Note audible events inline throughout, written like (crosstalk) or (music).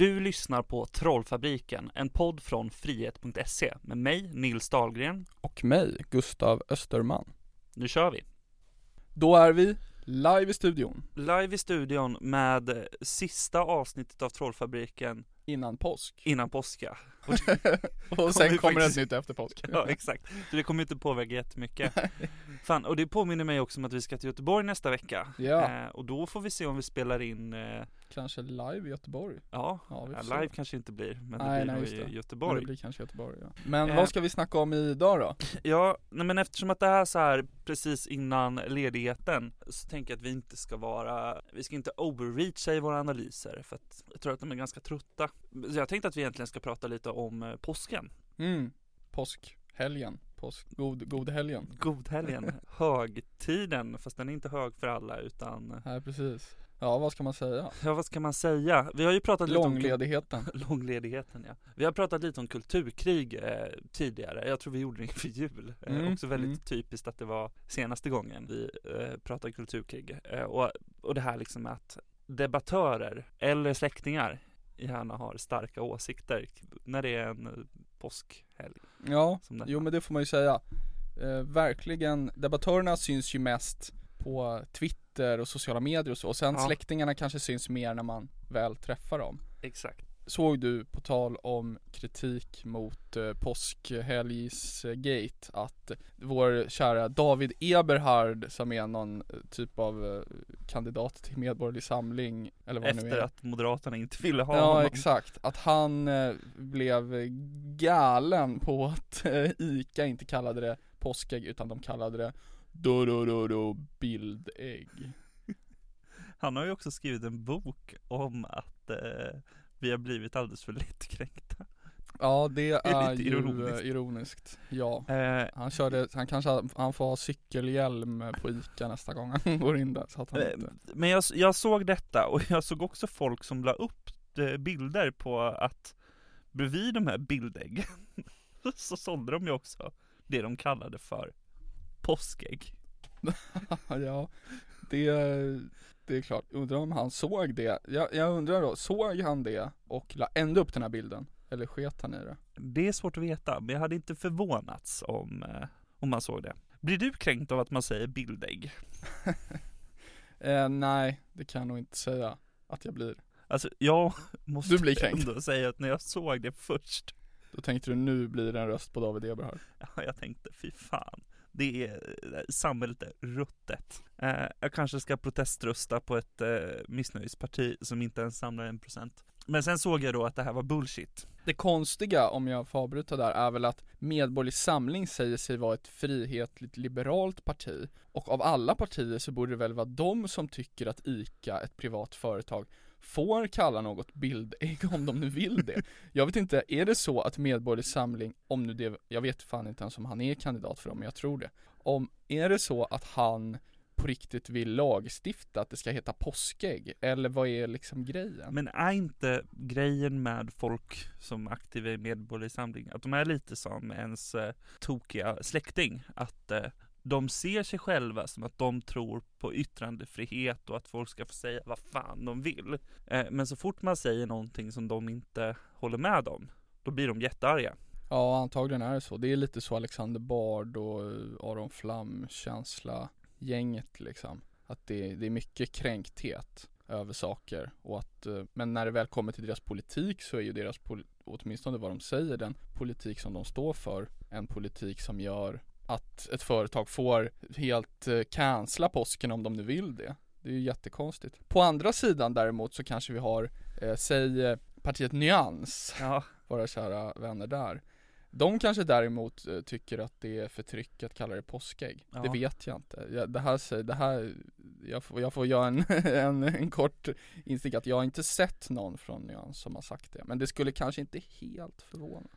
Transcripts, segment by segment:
Du lyssnar på Trollfabriken, en podd från frihet.se med mig, Nils Dahlgren. Och mig, Gustav Österman. Nu kör vi! Då är vi live i studion. Live i studion med sista avsnittet av Trollfabriken Innan påsk. innan påska. Och (laughs) sen vi kommer faktiskt- ett nytt efter påsk. (laughs) Ja, exakt. Så det kommer inte påverka jättemycket. (laughs) Fan, och det påminner mig också om att vi ska till Göteborg nästa vecka. Ja. Eh, och då får vi se om vi spelar in, eh, Kanske live i Göteborg. ja, Ja, ja, live kanske inte blir, men Nej, det blir nej, nog i det. Men Göteborg. det blir kanske Göteborg ja. Men Eh. vad ska vi snacka om idag då? Ja, nej men eftersom att det här är så här precis innan ledigheten så tänker jag att vi inte ska vara, vi ska inte overreacha i våra analyser för att jag tror att de är ganska trötta. Så jag tänkte att vi egentligen ska prata lite om eh, påsken, Mm, påskhelgen. Påsk, god, god helgen. godhelgen, (laughs) högtiden, fast den är inte hög för alla utan, Nej precis. Ja vad ska man säga? ja vad ska man säga? Vi har ju pratat lite om Långledigheten. (laughs) Långledigheten ja. Vi har pratat lite om kulturkrig eh, tidigare, jag tror vi gjorde det inför jul. Eh, Mm, också väldigt mm. typiskt att det var senaste gången vi eh, pratade kulturkrig. Eh, och, och det här liksom med att debattörer eller släktingar gärna har starka åsikter när det är en eh, påskhelg. Ja, jo men det får man ju säga. Eh, verkligen, debattörerna syns ju mest på Twitter och sociala medier och så. Och sen Ja. släktingarna kanske syns mer när man väl träffar dem. Exakt. Såg du, på tal om kritik mot eh, påskhelgsgate, att vår kära David Eberhard som är någon eh, typ av eh, kandidat till Medborgerlig Samling, eller vad det nu Efter är. att Moderaterna inte ville ha Ja honom. exakt, att han eh, blev galen på att ICA inte kallade det påskägg utan de kallade det do do do do bildägg. (laughs) Han har ju också skrivit en bok om att eh, vi har blivit alldeles för lättkränkta. Ja (laughs) det är är, lite ju ironiskt. ironiskt. ironiskt, ja. Eh, Han körde, han kanske, han får ha cykelhjälm på ICA nästa gång han går in där så att han Eh, inte Men jag, jag såg detta och (laughs) jag såg också folk som la upp eh, bilder på att bredvid de här bildäggen (laughs) så sålde de ju också det de kallade för påskägg. (laughs) Ja, det, det är klart. Undrar om han såg det. Jag, jag undrar då, såg han det och la ändå upp den här bilden? Eller sket han i det? Det är svårt att veta, men jag hade inte förvånats om, eh, om man såg det. Blir du kränkt av att man säger bildägg? (laughs) Eh, nej, det kan jag nog inte säga att jag blir. Alltså jag (laughs) måste Du blir kränkt. ändå säga att när jag såg det först, Då tänkte du nu blir det en röst på David Eberhard. ja, jag tänkte fy fan. Det är, eh, samhället är ruttet. Eh, jag kanske ska proteströsta på ett eh, missnöjesparti som inte ens samlar en procent. Men sen såg jag då att det här var bullshit. Det konstiga, om jag får avbryta där, är väl att Medborgerlig Samling säger sig vara ett frihetligt liberalt parti. Och av alla partier så borde det väl vara de som tycker att ICA, ett privat företag, får kalla något bildägg om de nu vill det. (laughs) Jag vet inte, är det så att Medborgerlig Samling, om nu det, jag vet fan inte ens om han är kandidat för dem, men jag tror det. Om, är det så att han på riktigt vill lagstifta att det ska heta påskägg? Eller vad är liksom grejen? Men är inte grejen med folk som är aktiva i Medborgerlig Samling att de är lite som ens eh, tokiga släkting? Att eh, de ser sig själva som att de tror på yttrandefrihet och att folk ska få säga vad fan de vill. Eh, men så fort man säger någonting som de inte håller med om, då blir de jättearga. Ja, antagligen är det så. Det är lite så Alexander Bard och eh, Aron Flam känsla gänget liksom. Att det, det är mycket kränkthet över saker och att, eh, men när det väl kommer till deras politik så är ju deras, åtminstone vad de säger, den politik som de står för, en politik som gör att ett företag får helt eh, cancella påsken om de nu vill det. Det är ju jättekonstigt. På andra sidan däremot så kanske vi har, eh, säg eh, partiet Nyans Ja, våra kära vänner där. De kanske däremot eh, tycker att det är förtryck att kalla det påskägg. Ja. Det vet jag inte. Jag, det här säger, det här, jag får, jag får göra en, (laughs) en, en kort instick att jag har inte sett någon från Nyans som har sagt det. Men det skulle kanske inte helt förvåna.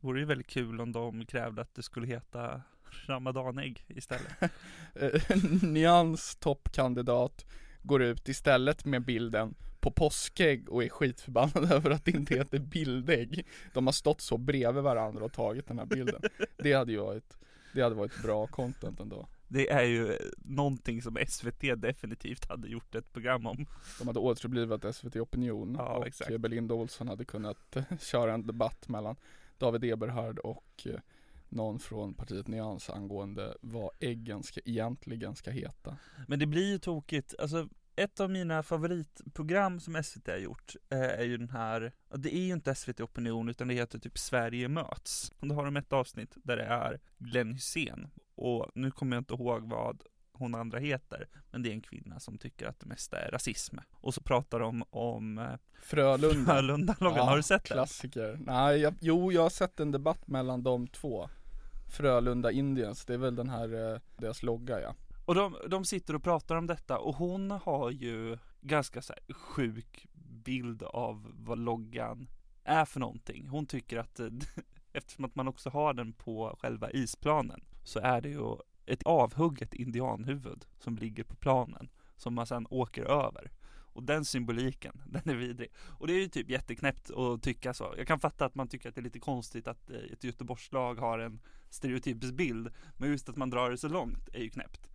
vore ju väldigt kul om de krävde att det skulle heta ramadanägg istället. (laughs) Eh, Nyans toppkandidat går ut istället med bilden på påskägg och är skitförbannad (laughs) över att det inte heter bildägg. De har stått så bredvid varandra och tagit den här bilden. Det hade ju varit, det hade varit bra content ändå. Det är ju någonting som SVT definitivt hade gjort ett program om. De hade återupplivat SVT Opinion Ja, och exakt. Belinda Olsson hade kunnat (laughs) köra en debatt mellan David Eberhard och eh, någon från partiet Nyans angående vad äggen ska, egentligen ska heta. Men det blir ju tokigt, alltså ett av mina favoritprogram som SVT har gjort eh, är ju den här, ja, det är ju inte SVT Opinion utan det heter typ Sverige möts. Och då har de ett avsnitt där det är Glenn Hysén och nu kommer jag inte ihåg vad hon andra heter, men det är en kvinna som tycker att det mesta är rasism. Och så pratar de om eh, Frölunda. Frölunda-loggan, har du sett den? Klassiker. Nej, jag, jo jag har sett en debatt mellan de två. Frölunda Indians, det är väl den här, eh, deras logga ja. Och de, de sitter och pratar om detta och hon har ju ganska så här sjuk bild av vad loggan är för någonting. Hon tycker att eh, (laughs) eftersom att man också har den på själva isplanen så är det ju ett avhugget indianhuvud som ligger på planen som man sedan åker över. Och den symboliken, (laughs) den är vidrig. Och det är ju typ jätteknäppt att tycka så. Jag kan fatta att man tycker att det är lite konstigt att eh, ett Göteborgslag har en stereotypisk bild. Men just att man drar det så långt är ju knäppt.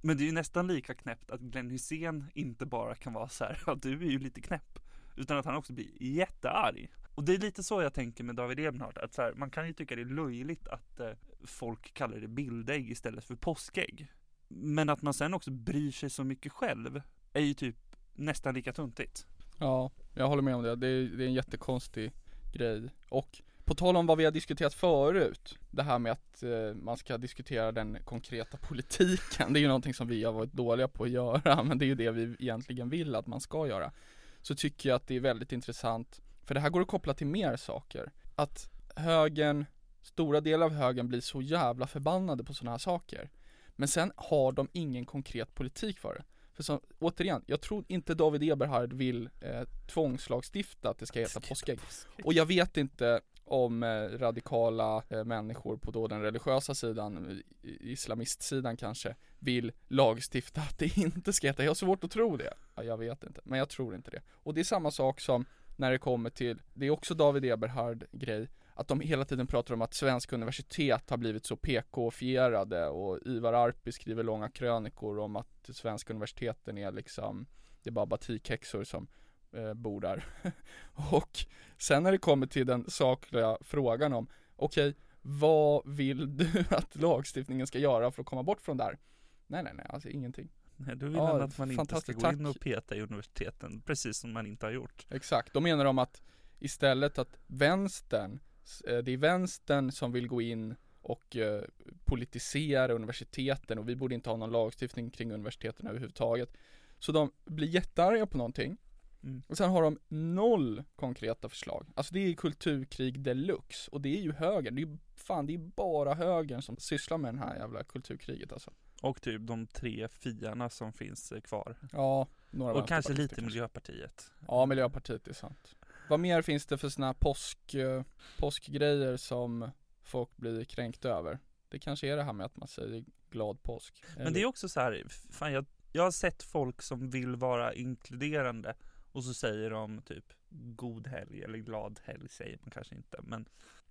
Men det är ju nästan lika knäppt att Glenn Hysén inte bara kan vara så här, (laughs) ja du är ju lite knäpp. Utan att han också blir jättearg. Och det är lite så jag tänker med David Ebenhardt, att så här, man kan ju tycka det är löjligt att eh, folk kallar det bildägg istället för påskägg. Men att man sen också bryr sig så mycket själv är ju typ nästan lika tuntigt. Ja, jag håller med om det. Det är, det är en jättekonstig grej. Och på tal om vad vi har diskuterat förut, det här med att eh, man ska diskutera den konkreta politiken. Det är ju någonting som vi har varit dåliga på att göra, (laughs) men det är ju det vi egentligen vill att man ska göra. Så tycker jag att det är väldigt intressant, för det här går att koppla till mer saker. Att högern, stora delar av högern blir så jävla förbannade på sådana här saker. Men sen har de ingen konkret politik för det. För som, återigen, jag tror inte David Eberhard vill eh, tvångslagstifta att det ska heta påskägg. Och jag vet inte om eh, radikala eh, människor på då den religiösa sidan, islamistsidan kanske, vill lagstifta att det (laughs) inte ska heta, jag har svårt att tro det. Ja, jag vet inte, men jag tror inte det. Och det är samma sak som när det kommer till, det är också David Eberhard grej, att de hela tiden pratar om att svenska universitet har blivit så PK-fierade och Ivar Arpi skriver långa krönikor om att svenska universiteten är liksom, det är bara batikhäxor som eh, bor där. (laughs) och sen när det kommer till den sakliga frågan om, okej, vad vill (laughs) du att lagstiftningen ska göra för att komma bort från det här? Nej, nej, nej, alltså ingenting. Nej, Då vill Ja, han att man inte ska gå in tack. och peta i universiteten, precis som man inte har gjort. Exakt, då menar de att istället att vänstern, det är vänstern som vill gå in och eh, politisera universiteten och vi borde inte ha någon lagstiftning kring universiteten överhuvudtaget. Så de blir jättearga på någonting Mm. och sen har de noll konkreta förslag. Alltså det är kulturkrig deluxe och det är ju högern, det är ju fan det är bara högern som sysslar med den här jävla kulturkriget alltså. Och typ de tre fiarna som finns eh, kvar. Ja, några Och kanske lite. Miljöpartiet. Ja, Miljöpartiet är sant. Vad mer finns det för såna här påsk, eh, påskgrejer som folk blir kränkt över? Det kanske är det här med att man säger glad påsk. Men det är också så här, fan jag, jag har sett folk som vill vara inkluderande och så säger de typ god helg eller glad helg säger man kanske inte men,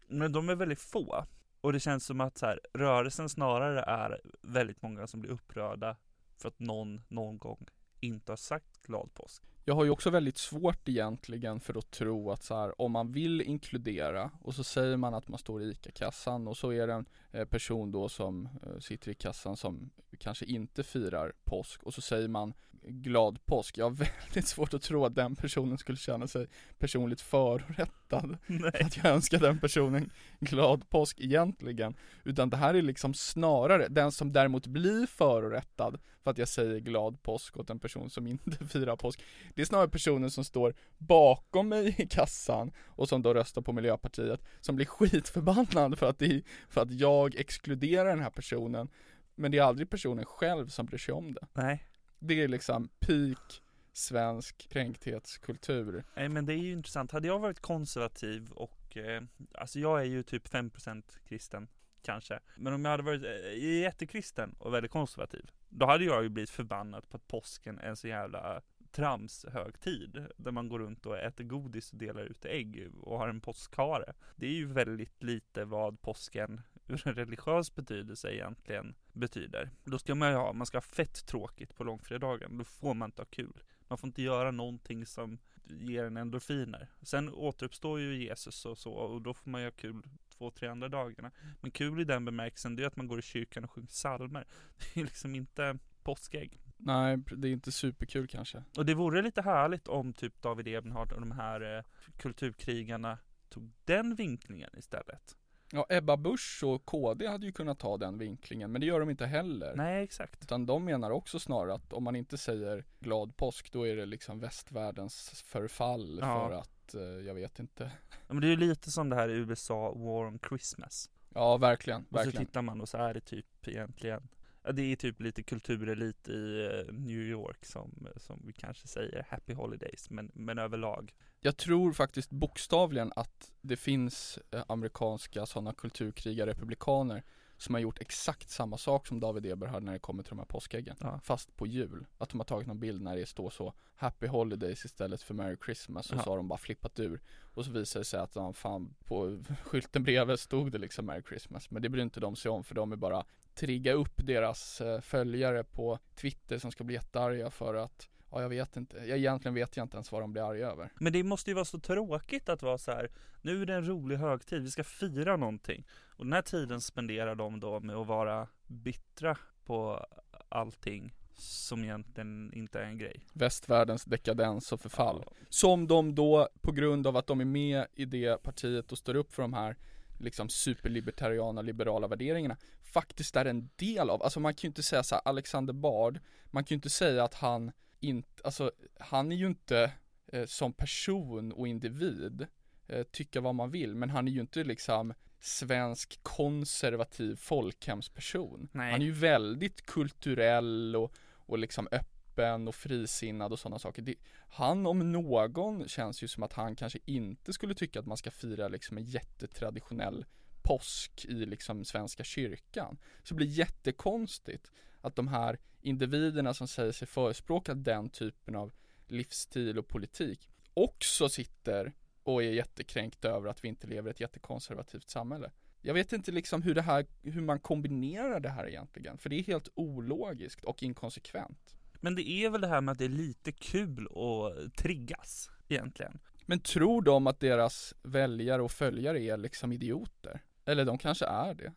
men de är väldigt få. Och det känns som att så här, rörelsen snarare är väldigt många som blir upprörda för att någon någon gång inte har sagt glad påsk. Jag har ju också väldigt svårt egentligen för att tro att så här, om man vill inkludera och så säger man att man står i ICA-kassan och så är det en eh, person då som eh, sitter i kassan som kanske inte firar påsk och så säger man glad påsk. Jag har (laughs) väldigt svårt att tro att den personen skulle känna sig personligt förorättad (laughs) för att jag önskar den personen glad påsk egentligen. Utan det här är liksom snarare den som däremot blir förorättad för att jag säger glad påsk åt en person som inte firar påsk. Det är snarare personen som står bakom mig i kassan och som då röstar på Miljöpartiet som blir skitförbannad för att, det, för att jag exkluderar den här personen. Men det är aldrig personen själv som bryr sig om det. Nej. Det är liksom peak svensk kränkthetskultur. Nej men det är ju intressant. Hade jag varit konservativ och eh, alltså jag är ju typ 5% kristen kanske. Men om jag hade varit eh, jättekristen och väldigt konservativ, då hade jag ju blivit förbannad på att påsken är en så jävla trams högtid där man går runt och äter godis och delar ut ägg och har en påskhare. Det är ju väldigt lite vad påsken ur en religiös betydelse egentligen betyder. Då ska man ju ha, man ska ha fett tråkigt på långfredagen, då får man inte ha kul. Man får inte göra någonting som ger en endorfiner. Sen återuppstår ju Jesus och så, och då får man ju ha kul två, tre andra dagarna. Men kul i den bemärkelsen, det är att man går i kyrkan och sjunger psalmer. (laughs) Det är liksom inte påskägg. Nej, det är inte superkul kanske. Och det vore lite härligt om typ David Ebenhard och de här eh, kulturkrigarna tog den vinklingen istället. Ja, Ebba Busch och KD hade ju kunnat ta den vinklingen, men det gör de inte heller. Nej, exakt. Utan de menar också snarare att om man inte säger glad påsk, då är det liksom västvärldens förfall Ja. för att, eh, jag vet inte. Ja, Men det är ju lite som det här i USA, War on Christmas. Ja, verkligen, Och så tittar man och så är det typ egentligen Ja det är typ lite kulturelit i eh, New York som, som vi kanske säger Happy Holidays men, men överlag Jag tror faktiskt bokstavligen att det finns eh, amerikanska sådana kulturkrigare, republikaner som har gjort exakt samma sak som David Eberhard när det kommer till de här påskäggen. Ja. Fast på jul. Att de har tagit någon bild när det står så Happy Holidays istället för Merry Christmas och Ja. så har de bara flippat ur. Och så visar det sig att ja, fan på skylten bredvid stod det liksom Merry Christmas. Men det bryr inte de sig om för de är bara trigga upp deras eh, följare på Twitter som ska bli jättearga för att Ja jag vet inte, jag egentligen vet jag inte ens vad de blir arga över. Men det måste ju vara så tråkigt att vara så här. Nu är det en rolig högtid, vi ska fira någonting Och den här tiden spenderar de då med att vara bittra på allting som egentligen inte är en grej västvärldens dekadens och förfall. Ja. Som de då, på grund av att de är med i det partiet och står upp för de här liksom superlibertariana liberala värderingarna faktiskt är en del av, alltså man kan ju inte säga så här, Alexander Bard, man kan ju inte säga att han inte, alltså han är ju inte eh, som person och individ eh, tycka vad man vill, men han är ju inte liksom svensk konservativ folkhemsperson. Nej. Han är ju väldigt kulturell och, och liksom öppen och frisinnad och sådana saker. Det, han om någon känns ju som att han kanske inte skulle tycka att man ska fira liksom en jättetraditionell påsk i liksom svenska kyrkan. Så det blir jättekonstigt att de här individerna som säger sig förespråka den typen av livsstil och politik också sitter och är jättekränkt över att vi inte lever i ett jättekonservativt samhälle. Jag vet inte liksom hur det här, hur man kombinerar det här egentligen, för det är helt ologiskt och inkonsekvent. Men det är väl det här med att det är lite kul att triggas egentligen Men tror de att deras väljare och följare är liksom idioter? Eller de kanske är det.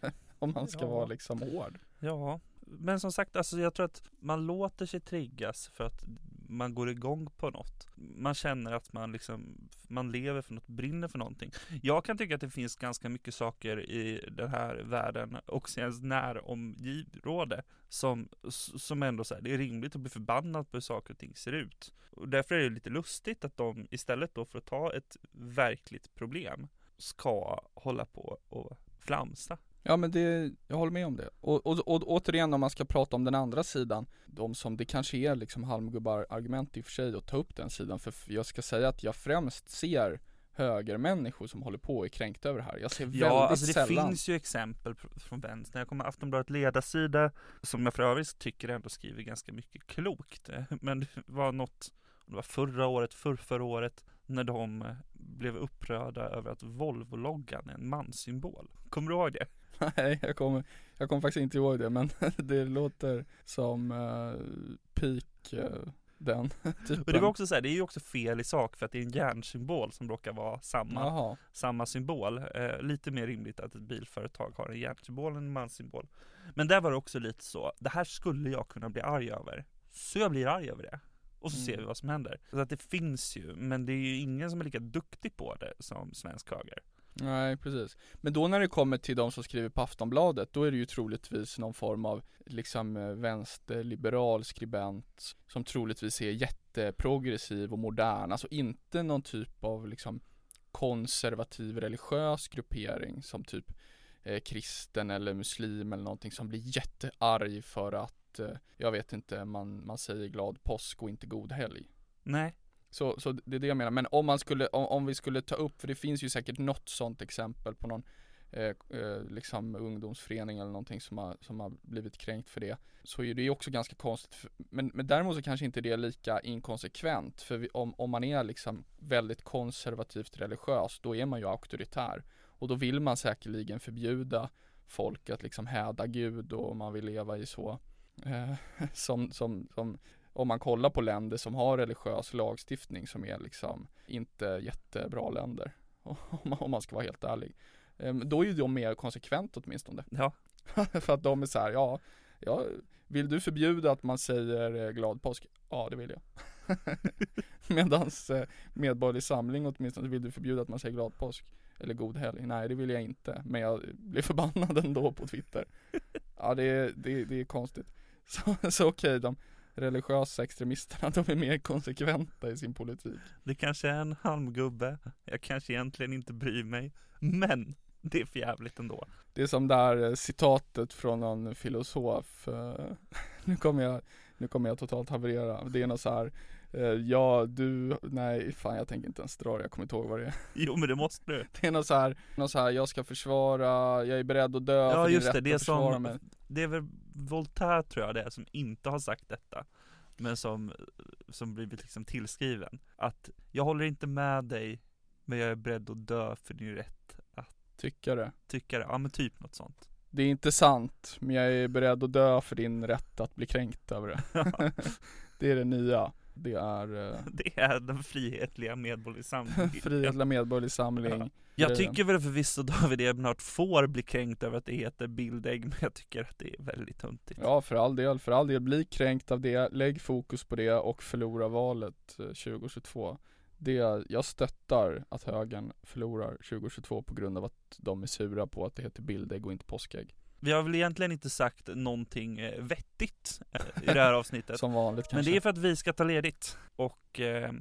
(laughs) Om man ska Ja. vara liksom hård. Ja, men som sagt, alltså jag tror att man låter sig triggas för att man går igång på något. Man känner att man liksom, man lever för något, brinner för någonting. Jag kan tycka att det finns ganska mycket saker i den här världen och ens närområde som, som ändå så här, det är rimligt att bli förbannad på hur saker och ting ser ut. Och därför är det lite lustigt att de istället då för att ta ett verkligt problem ska hålla på och flamsa. Ja men det, jag håller med om det. Och, och, och återigen om man ska prata om den andra sidan, de som, det kanske är liksom halmgubbar argument i och för sig att ta upp den sidan, för jag ska säga att jag främst ser högermänniskor som håller på och är kränkta över det här. Jag ser väldigt Ja, alltså det sällan. finns ju exempel från vänster. Jag kommer Aftonbladet ledarsida, som jag för övrigt tycker ändå skriver ganska mycket klokt. Eh, Men det var något, det var förra året, för förra året, när de eh, blev upprörda över att Volvo-loggan är en manssymbol. Kommer du ihåg det? (laughs) Nej, jag kommer, jag kommer faktiskt inte ihåg det, men (laughs) det låter som uh, peak uh, den (laughs) typen. Och det var också så här, det är ju också fel i sak för att det är en järnsymbol som råkar vara samma, samma symbol. Eh, lite mer rimligt att ett bilföretag har en järnsymbol än en manssymbol. Men där var det också lite så, det här skulle jag kunna bli arg över. Så jag blir arg över det. Och så ser Mm. vi vad som händer. Så att det finns ju, men det är ju ingen som är lika duktig på det som svensk höger nej precis. Men då när det kommer till de som skriver på Aftonbladet, då är det ju troligtvis någon form av liksom eh, vänsterliberal skribent som troligtvis är jätteprogressiv och modern, alltså inte någon typ av liksom konservativ religiös gruppering som typ eh, kristen eller muslim eller någonting som blir jättearg för att, eh, jag vet inte, man, man säger glad påsk och inte god helg. Nej, så, så det är det jag menar, men om man skulle, om, om vi skulle ta upp, för det finns ju säkert något sånt exempel på någon eh, eh, liksom ungdomsförening eller någonting som har, som har blivit kränkt för det Så är det ju också ganska konstigt, för, men, men däremot så kanske inte det är lika inkonsekvent För vi, om, om man är liksom väldigt konservativt religiös, då är man ju auktoritär. Och då vill man säkerligen förbjuda folk att liksom häda Gud och man vill leva i så eh, (laughs) som, som, som om man kollar på länder som har religiös lagstiftning som är liksom inte jättebra länder. (laughs) Om man ska vara helt ärlig. Ehm, då är ju de mer konsekvent åtminstone. Ja. (laughs) För att de är så här, ja, ja, vill du förbjuda att man säger eh, glad påsk? Ja, det vill jag. (laughs) Medans eh, Medborgerlig Samling åtminstone vill du förbjuda att man säger glad påsk eller god helg. Nej, det vill jag inte. Men jag blir förbannad ändå på Twitter. Ja, det är, det, det är konstigt. Så, så okej, okay, de religiösa extremisterna, de är mer konsekventa i sin politik. Det kanske är en halmgubbe. Jag kanske egentligen inte bryr mig. Men det är för jävligt ändå. Det är som det här eh, citatet från någon filosof. Eh, (laughs) nu kommer jag, nu kommer jag totalt haverera. Det är något så här Eh, ja, du, nej fan jag tänker inte ens dra det, jag kommer inte ihåg vad det är (laughs) Jo men det måste du Det är något så här, något så här, jag ska försvara, jag är beredd att dö Ja för just det, det är som, mig. Det är väl Voltaire tror jag det är som inte har sagt detta Men som, som blivit liksom tillskriven. Att jag håller inte med dig Men jag är beredd att dö för din rätt att Tycka det. Tycka det, ja men typ något sånt. Det är inte sant, men jag är beredd att dö för din rätt att bli kränkt över det. (laughs) (laughs) Det är det nya det är eh, (laughs) Det är den frihetliga medborgerliga (laughs) samlingen Frihetliga medborgerlig samling. Ja. Jag tycker väl förvisso David Ebenhart får bli kränkt över att det heter bildägg Men jag tycker att det är väldigt töntigt. Ja för all del, för all del, bli kränkt av det, lägg fokus på det och förlora valet 2022 eh, det, jag stöttar att högern förlorar 2022 på grund av att de är sura på att det heter bildägg och inte påskägg vi har väl egentligen inte sagt någonting eh, vettigt eh, i det här (laughs) avsnittet. Som vanligt kanske. Men det är för att vi ska ta ledigt. Och eh,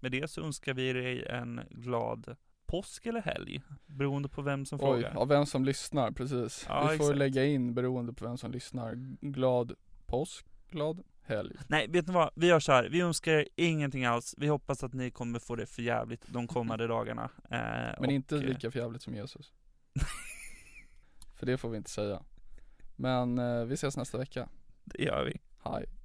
med det så önskar vi dig en glad påsk eller helg. Beroende på vem som Oj, frågar. ja vem som lyssnar, precis. Ja, vi får exakt. lägga in beroende på vem som lyssnar. Glad påsk, glad helg. Nej, vet ni vad? Vi gör så här. Vi önskar er ingenting alls. Vi hoppas att ni kommer få det för jävligt de kommande (laughs) dagarna. Eh, Men och, inte lika för jävligt som Jesus. (laughs) för det får vi inte säga. Men eh, vi ses nästa vecka. Det gör vi. Hej.